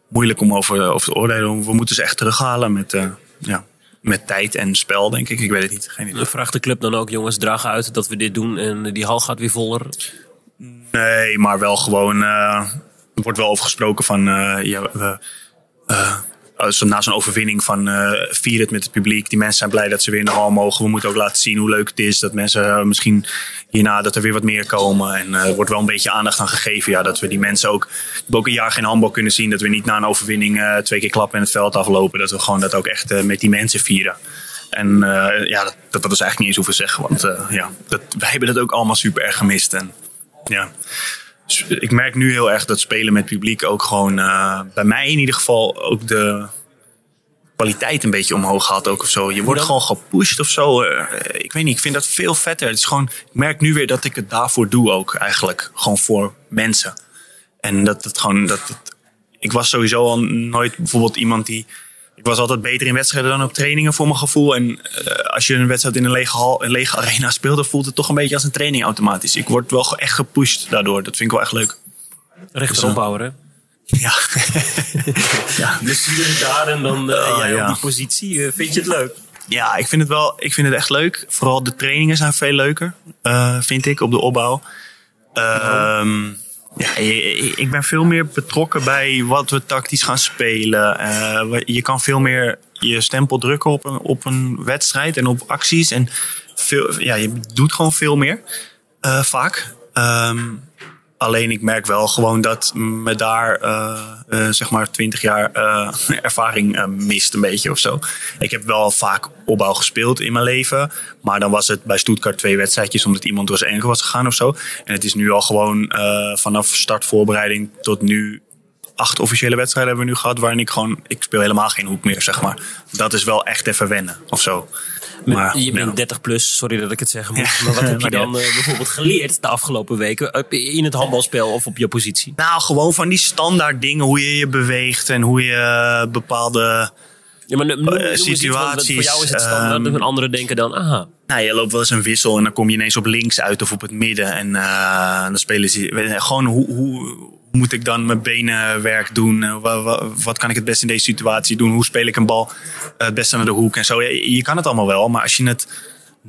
moeilijk om over, over te oordelen. We moeten ze echt terughalen met, eh, ja, met tijd en spel, denk ik. Ik weet het niet. Geen idee.
Vraagt de club dan ook, jongens, draag uit dat we dit doen en die hal gaat weer voller.
Nee, maar wel gewoon. eh, er wordt wel over gesproken van. eh, ja, we, als we na zo'n overwinning van eh vier het met het publiek. Die mensen zijn blij dat ze weer in de hal mogen. We moeten ook laten zien hoe leuk het is. Dat mensen eh, misschien hierna dat er weer wat meer komen. En eh, er wordt wel een beetje aandacht aan gegeven. Ja, dat we die mensen ook, ook een jaar geen handbal kunnen zien. Dat we niet na een overwinning eh, twee keer klappen en het veld aflopen. Dat we gewoon dat ook echt eh, met die mensen vieren. En eh, ja, dat, dat, is eigenlijk niet eens hoeven zeggen. Want eh, ja, dat, wij hebben dat ook allemaal super erg gemist. En ja, ik merk nu heel erg dat spelen met publiek ook gewoon, eh, bij mij in ieder geval, ook de kwaliteit een beetje omhoog gaat ook of zo. Je wordt gewoon gepusht of zo. Eh, ik weet niet, ik vind dat veel vetter. Het is gewoon, ik merk nu weer dat ik het daarvoor doe ook eigenlijk. Gewoon voor mensen. En dat het gewoon, dat het, ik was sowieso al nooit bijvoorbeeld iemand die, ik was altijd beter in wedstrijden dan op trainingen voor mijn gevoel. En eh, als je een wedstrijd in een lege, hal, een lege arena speelt, dan voelt het toch een beetje als een training automatisch. Ik word wel echt gepusht daardoor. Dat vind ik wel echt leuk.
Rechteropbouwer, hè?
Ja. ja.
Dus hier daar en dan eh,
Oh,
jij
ja.
op die positie. eh, vind je het leuk?
Ja, ik vind het wel. Ik vind het echt leuk. Vooral de trainingen zijn veel leuker, eh, vind ik, op de opbouw. Ehm, ja, ik ben veel meer betrokken bij wat we tactisch gaan spelen. Eh, je kan veel meer je stempel drukken op een, op een wedstrijd en op acties. En veel, ja, je doet gewoon veel meer, eh, vaak. Ehm, Alleen ik merk wel gewoon dat me daar eh, zeg maar 20 jaar eh, ervaring mist een beetje of zo. Ik heb wel vaak opbouw gespeeld in mijn leven. Maar dan was het bij Stuttgart twee wedstrijdjes omdat iemand door zijn enkel was gegaan of zo. En het is nu al gewoon vanaf startvoorbereiding tot nu acht officiële wedstrijden hebben we nu gehad. Waarin ik gewoon, ik speel helemaal geen hoek meer zeg maar. Dat is wel echt even wennen of zo. Maar,
je bent
ja.
30 plus, sorry dat ik het zeggen moet.
Ja,
Maar wat heb je
maar
dan eh, bijvoorbeeld geleerd de afgelopen weken eh, in het handbalspel of op je positie?
Nou, gewoon van die standaard dingen. Hoe je je beweegt en hoe je eh, bepaalde...
Ja, maar noem- noem
situaties,
Voor jou is het standaard.
ehm,
en anderen denken dan, aha.
Nou, je loopt wel eens een wissel en dan kom je ineens op links uit of op het midden. En dan spelen ze... Gewoon hoe, hoe moet ik dan mijn benenwerk doen? Eh, wa- wa- wat kan ik het best in deze situatie doen? Hoe speel ik een bal eh, het beste naar de hoek en zo? Je, kan het allemaal wel, maar als je het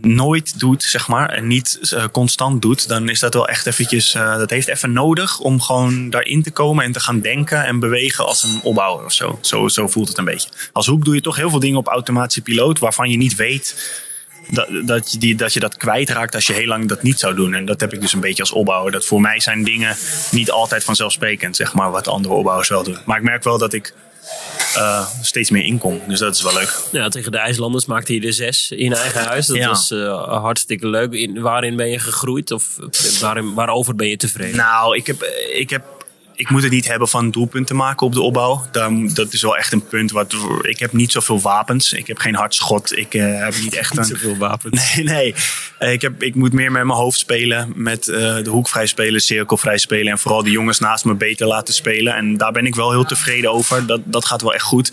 nooit doet, zeg maar, en niet eh, constant doet, dan is dat wel echt eventjes, dat heeft even nodig om gewoon daarin te komen en te gaan denken en bewegen als een opbouwer of zo. Zo, zo voelt het een beetje. Als hoek doe je toch heel veel dingen op automatische piloot waarvan je niet weet dat, dat, je die, dat je dat kwijtraakt als je heel lang dat niet zou doen. En dat heb ik dus een beetje als opbouwer. Dat voor mij zijn dingen niet altijd vanzelfsprekend, zeg maar, wat andere opbouwers wel doen. Maar ik merk wel dat ik eh, steeds meer inkom. Dus dat is wel leuk.
Ja, tegen de IJslanders maakte je er zes in eigen huis. Dat
Ja.
was eh, hartstikke leuk. In, waarin ben je gegroeid of waarin, waarover ben je tevreden?
Nou, ik heb, ik heb. Ik moet het niet hebben van doelpunten maken op de opbouw. Daar, dat is wel echt een punt. Wat, ik heb niet zoveel wapens. Ik heb geen hard schot. Ik eh, heb niet echt een.
Zoveel wapens.
Nee, nee. Eh, Ik, heb, ik moet meer met mijn hoofd spelen. Met eh, de hoek vrij spelen, cirkel vrij spelen. En vooral de jongens naast me beter laten spelen. En daar ben ik wel heel tevreden over. Dat, dat gaat wel echt goed.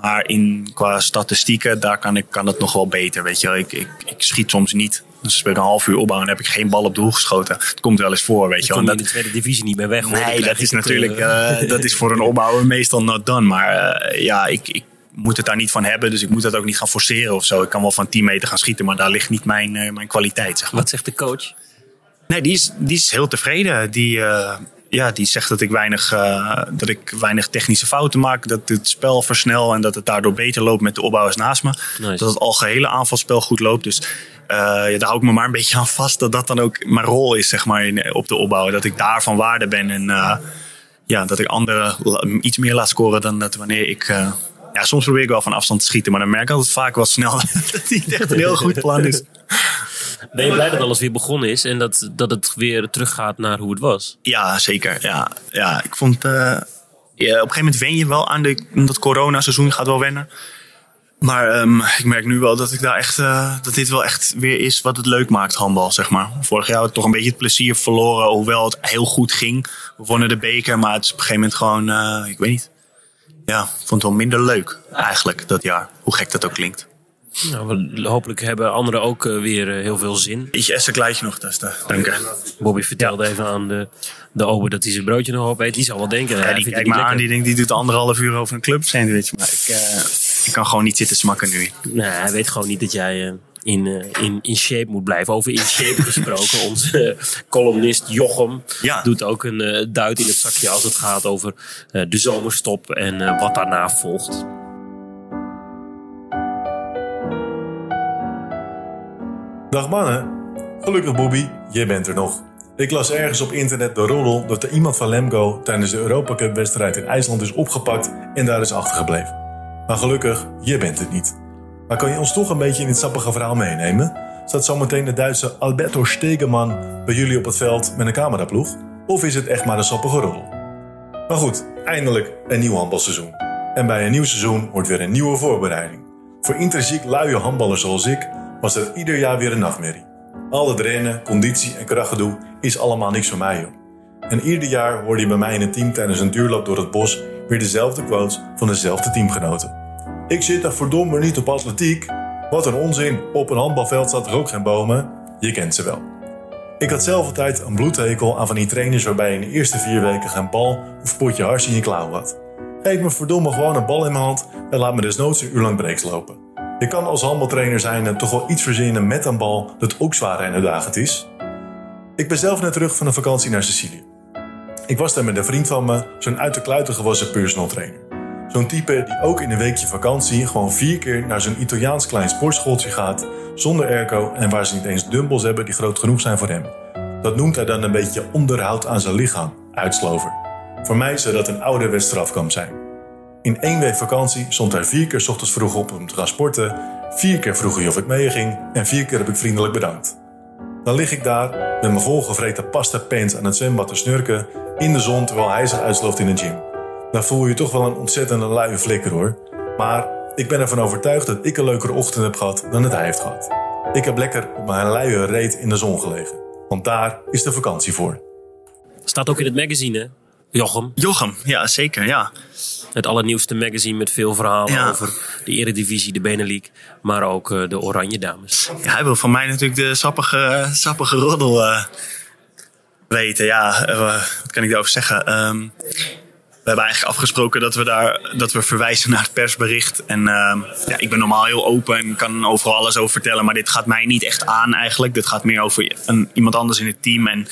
Maar in, qua statistieken, daar kan, ik, kan het nog wel beter. Weet je wel. Ik, ik, ik schiet soms niet. Dus ik een half uur opbouw en heb ik geen bal op doel geschoten. Het komt wel eens voor, weet je wel. En
in
dat,
de tweede divisie niet meer weg. hoor.
Nee, dat is natuurlijk
eh,
dat is voor een opbouwer meestal not done. Maar eh, ja, ik, ik moet het daar niet van hebben. Dus ik moet dat ook niet gaan forceren of zo. Ik kan wel van 10 meter gaan schieten, maar daar ligt niet mijn, eh, mijn kwaliteit. Zeg maar.
Wat zegt de coach?
Nee, die is, die is heel tevreden. Die, ja, die zegt dat ik, weinig, uh, dat ik weinig technische fouten maak. Dat het spel versnel en dat het daardoor beter loopt met de opbouwers naast me. Nice. Dat het algehele aanvalspel goed loopt. Dus ja, daar hou ik me maar een beetje aan vast. Dat dat dan ook mijn rol is, zeg maar, in, op de opbouw. Dat ik daar van waarde ben. En uh, ja, dat ik anderen iets meer laat scoren dan dat wanneer ik ja, soms probeer ik wel van afstand te schieten, maar dan merk ik altijd vaak wel snel dat het niet echt een heel goed plan is.
Ben je blij dat alles weer begonnen is en dat, dat het weer teruggaat naar hoe het was?
Ja, zeker. Ja, ja ik vond. Uh, ja, op een gegeven moment wen je wel aan de, dat corona-seizoen gaat wel wennen. Maar um, ik merk nu wel dat ik daar echt, uh, dat dit wel echt weer is wat het leuk maakt, handbal, zeg maar. Vorig jaar had ik toch een beetje het plezier verloren, hoewel het heel goed ging. We wonnen de beker, maar het is op een gegeven moment gewoon, uh, ik weet niet ja, vond het wel minder leuk eigenlijk dat jaar. Hoe gek dat ook klinkt.
Nou, hopelijk hebben anderen ook uh, weer uh, heel veel zin.
Ik eet een kleintje nog, dat is de, dank je.
Bobby vertelde even aan de, de ober dat hij zijn broodje nog opeet. Die zal wel denken.
Ja, die kijkt me aan, die denkt die doet anderhalf uur over een club sandwich. Maar ik, uh, ik kan gewoon niet zitten smakken nu.
Nee, hij weet gewoon niet dat jij in, uh, in, in shape moet blijven. Over in shape gesproken. Onze uh, columnist Jochem ja. doet ook een uh, duit in het zakje als het gaat over de zomerstop en wat daarna volgt.
Dag mannen. Gelukkig Bobby, jij bent er nog. Ik las ergens op internet de roddel dat er iemand van Lemgo tijdens de Europa Cup wedstrijd in IJsland is opgepakt en daar is achtergebleven. Maar gelukkig, je bent het niet. Maar kan je ons toch een beetje in het sappige verhaal meenemen? Staat zometeen de Duitse Alberto Stegeman bij jullie op het veld met een cameraploeg? Of is het echt maar een sappige roddel? Maar goed, eindelijk een nieuw handbalseizoen. En bij een nieuw seizoen wordt weer een nieuwe voorbereiding. Voor intrinsiek luie handballers zoals ik was het ieder jaar weer een nachtmerrie. Al het rennen, conditie en krachtgedoe is allemaal niks voor mij joh. En ieder jaar hoorde je bij mij in het team tijdens een duurloop door het bos weer dezelfde quotes van dezelfde teamgenoten. Ik zit er verdomme niet op atletiek. Wat een onzin, op een handbalveld staat er ook geen bomen. Je kent ze wel. Ik had zelf altijd een bloedhekel aan van die trainers waarbij je in de eerste vier weken geen bal of potje hars in je klauw had. Geef me verdomme gewoon een bal in mijn hand en laat me desnoods een uur lang breaks lopen. Je kan als handbaltrainer zijn en toch wel iets verzinnen met een bal dat ook zwaar en uitdagend is. Ik ben zelf net terug van een vakantie naar Sicilië. Ik was daar met een vriend van me, zo'n uit de kluiten gewassen personal trainer. Zo'n type die ook in een weekje vakantie gewoon vier keer naar zo'n Italiaans klein sportschooltje gaat, zonder airco en waar ze niet eens dumbbells hebben die groot genoeg zijn voor hem. Dat noemt hij dan een beetje onderhoud aan zijn lichaam, uitslover. Voor mij zou dat een oude strafkamp zijn. In één week vakantie stond hij vier keer ochtends vroeg op om te gaan sporten, vier keer vroeg hij of ik meeging en vier keer heb ik vriendelijk bedankt. Dan lig ik daar met mijn volgevreten pasta pants aan het zwembad te snurken in de zon terwijl hij zich uitslooft in een gym dan voel je toch wel een ontzettende luie flikker hoor. Maar ik ben ervan overtuigd dat ik een leukere ochtend heb gehad dan het hij heeft gehad. Ik heb lekker op mijn luie reet in de zon gelegen. Want daar is de vakantie voor.
Staat ook in het magazine, hè? Jochem.
Jochem, ja zeker, ja.
Het allernieuwste magazine met veel verhalen over de Eredivisie, de Benelux, maar ook uh, de Oranje Dames.
Ja, hij wil van mij natuurlijk de sappige, sappige roddel uh, weten. Ja, uh, wat kan ik daarover zeggen? Um, hebben eigenlijk afgesproken dat we daar dat we verwijzen naar het persbericht. En uh, ja, ik ben normaal heel open en kan overal alles over vertellen. Maar dit gaat mij niet echt aan eigenlijk. Dit gaat meer over een, iemand anders in het team. En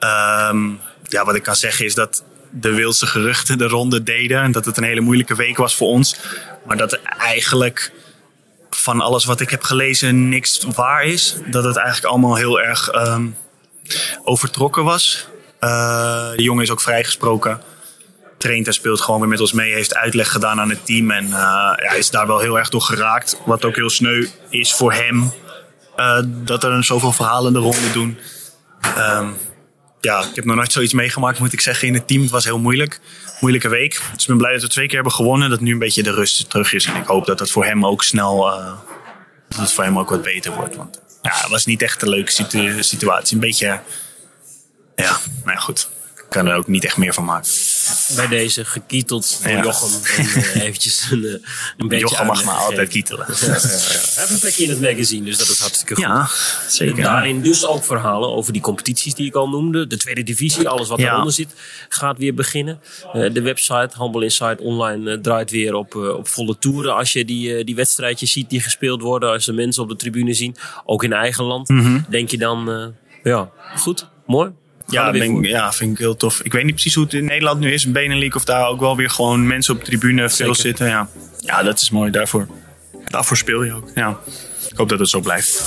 uh, ja, wat ik kan zeggen is dat de wildste geruchten de ronde deden. En dat het een hele moeilijke week was voor ons. Maar dat eigenlijk van alles wat ik heb gelezen niks waar is. Dat het eigenlijk allemaal heel erg um, overtrokken was. Uh, de jongen is ook vrijgesproken traint en speelt gewoon weer met ons mee. Heeft uitleg gedaan aan het team. En uh, ja, is daar wel heel erg door geraakt. Wat ook heel sneu is voor hem. Uh, dat er zoveel verhalen de ronde doen. Um, ja, ik heb nog nooit zoiets meegemaakt, moet ik zeggen, in het team. Het was heel moeilijk. Moeilijke week. Dus ik ben blij dat we twee keer hebben gewonnen. Dat nu een beetje de rust terug is. En ik hoop dat dat voor hem ook snel... Uh, dat het voor hem ook wat beter wordt. Want ja, het was niet echt een leuke situ situatie. Een beetje... Ja, nou ja, goed kan er ook niet echt meer van maken.
Bij deze gekieteld door ja. Jochem. En, uh, eventjes een, uh, een beetje
Jochem mag maar altijd kietelen. Ja,
een plekje in het magazine, dus dat is hartstikke goed.
Ja, zeker.
Daarin dus ook verhalen over die competities die ik al noemde. De tweede divisie, alles wat daaronder zit, gaat weer beginnen. Uh, de website Humble Insight Online draait weer op, op volle toeren. Als je die, die wedstrijdjes ziet die gespeeld worden. Als de mensen op de tribune zien. Ook in eigen land.
Mm -hmm.
Denk je dan, ja, goed, mooi.
Ja, ben, ja, vind ik heel tof. Ik weet niet precies hoe het in Nederland nu is, Benelink, of daar ook wel weer gewoon mensen op de tribune veel
Zeker.
zitten. Ja. ja, dat is mooi. Daarvoor, daarvoor speel je ook. Ja. Ik hoop dat het zo blijft.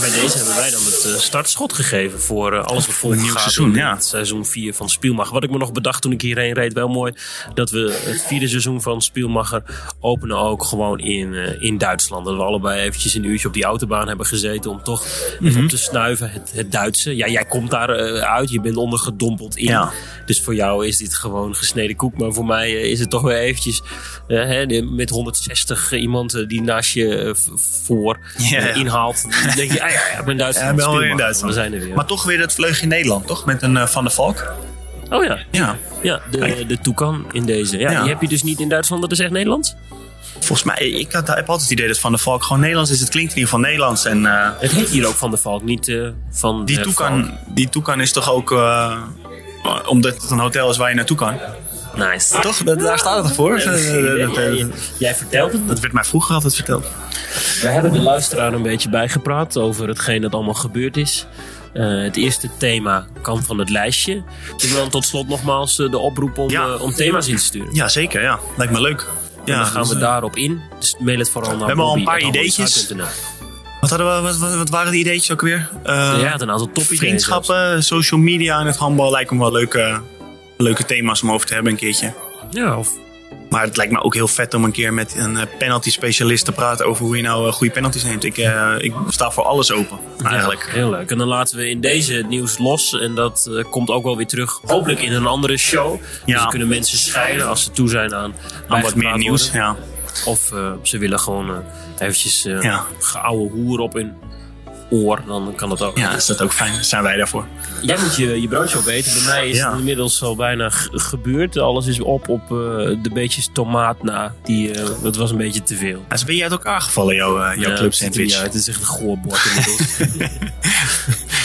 Bij deze hebben wij dan het eh, startschot gegeven voor eh, alles wat volgt
een nieuw seizoen, ja.
seizoen 4 van Spielmacher. Wat ik me nog bedacht toen ik hierheen reed, wel mooi, dat we het vierde seizoen van Spielmacher openen ook gewoon in, eh, in Duitsland. Dat we allebei eventjes een uurtje op die autobaan hebben gezeten om toch even op te snuiven, het, het Duitse. Ja, jij komt daar uit, je bent ondergedompeld in.
Ja.
Dus voor jou is dit gewoon gesneden koek. Maar voor mij is het toch weer eventjes hè, met 160 iemand die naast je eh, v- voor
ja.
inhaalt. Dan denk je, ah ja, ja, ik ben Duitsland.
Ja, ben in. Duitsland.
We zijn er weer.
Maar toch weer dat vleugje in Nederland, toch? Met een eh, Van der Valk.
oh ja,
Ja.
ja de,
Kijk.
de Toucan in deze. Ja,
Ja.
Die heb je dus niet in Duitsland, dat is echt Nederlands?
Volgens mij, ik had, heb altijd het idee dat Van der Valk gewoon Nederlands is. Het klinkt in ieder geval Nederlands. En eh,
Het heet hier ook Van de Valk, niet eh, van
die,
de
Toucan,
Valk.
die Toucan is toch ook... omdat het een hotel is waar je naartoe kan.
Nice.
Toch? Dat, daar staat het voor?
Ja,
dat,
jij- Jij vertelt het.
dat werd mij vroeger altijd verteld.
We hebben de luisteraar een beetje bijgepraat over hetgeen dat allemaal gebeurd is. Eh, het eerste thema kan van het lijstje. Ik wil dan tot slot nogmaals eh, de oproep om,
Ja.
eh, om thema's in te sturen.
Ja, zeker. Ja. Lijkt me leuk. Ja,
en dan gaan
dus,
we daarop in. Dus mail het vooral naar
hebben al een paar
bobby@almondinsight.nl.
Wat, hadden we, wat, wat, wat waren die ideetjes ook weer? Eh,
Ja, een aantal top
vriendschappen, social media en het handbal lijken me wel leuke, leuke thema's om over te hebben een keertje.
Ja, of
Maar het lijkt me ook heel vet om een keer met een eh, penalty specialist te praten over hoe je nou eh, goede penalties neemt. Ik, eh, ik sta voor alles open, eigenlijk.
Heel leuk. En dan laten we in deze het nieuws los. En dat komt ook wel weer terug. Hopelijk in een andere show. Dus
Ja.
dan kunnen mensen scheiden als ze toe zijn aan,
Aan wat meer nieuws.
worden.
Ja.
Of ze willen gewoon eventjes
Ja.
geouwe hoer op hun oor. Dan kan dat ook.
ja, is dat ook fijn. Daar zijn wij daarvoor.
Jij moet je, je broodje opeten. Bij mij is
Ja.
het inmiddels al bijna gebeurd. Alles is op op eh, de beetjes tomaat na. Die, eh, dat was een beetje te veel.
Dus ben je uit elkaar gevallen, jouw, eh, jouw
Ja,
club
het
sandwich?
uit. Het is echt een goor bord inmiddels.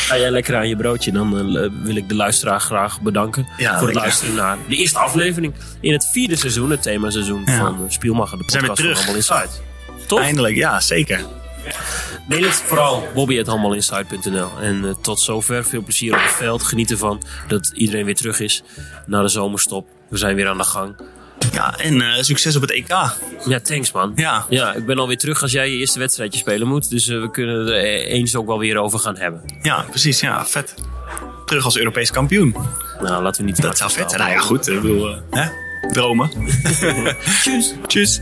Ga jij lekker aan je broodje. Dan wil ik de luisteraar graag bedanken.
Ja,
voor het luisteren naar de eerste aflevering. In het vierde seizoen. Het themaseizoen
Ja.
van Spielmacher. De
zijn weer
podcast van
terug.
Handbal Insight. Toch?
Eindelijk, ja, zeker.
Mail het vooral bobby.handbalinsight.nl En eh, tot zover. Veel plezier op het veld. Geniet ervan dat iedereen weer terug is na de zomerstop. We zijn weer aan de gang.
Ja, en eh, succes op het EK.
Ja, thanks man.
Ja.
ja, ik ben alweer terug als jij je eerste wedstrijdje spelen moet. Dus eh, we kunnen er eh, eens ook wel weer over gaan hebben.
Ja, precies. Ja, vet. Terug als Europees kampioen.
Nou, laten we niet
Dat zou vet zijn. Nou ja, goed. Ik bedoel, eh, hè? dromen.
Tjus.
Tjus.